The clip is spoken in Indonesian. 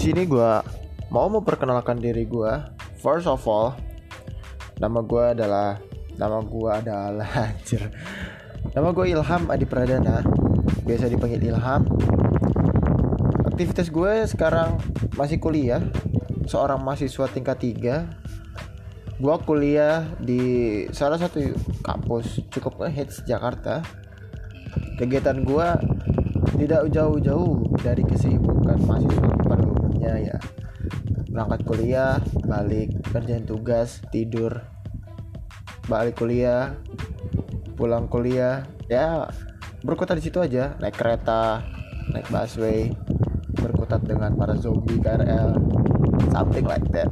sini gue mau memperkenalkan diri gue. First of all, nama gue adalah nama gue adalah anjir. Nama gue Ilham Adi Pradana. Biasa dipanggil Ilham. Aktivitas gue sekarang masih kuliah. Seorang mahasiswa tingkat 3 Gue kuliah di salah satu kampus cukup ngehits Jakarta Kegiatan gue tidak jauh-jauh dari kesibukan mahasiswa pada ya. Berangkat kuliah balik kerjaan tugas tidur. Balik kuliah pulang kuliah ya berkutat di situ aja. Naik kereta naik busway berkutat dengan para zombie KRL something like that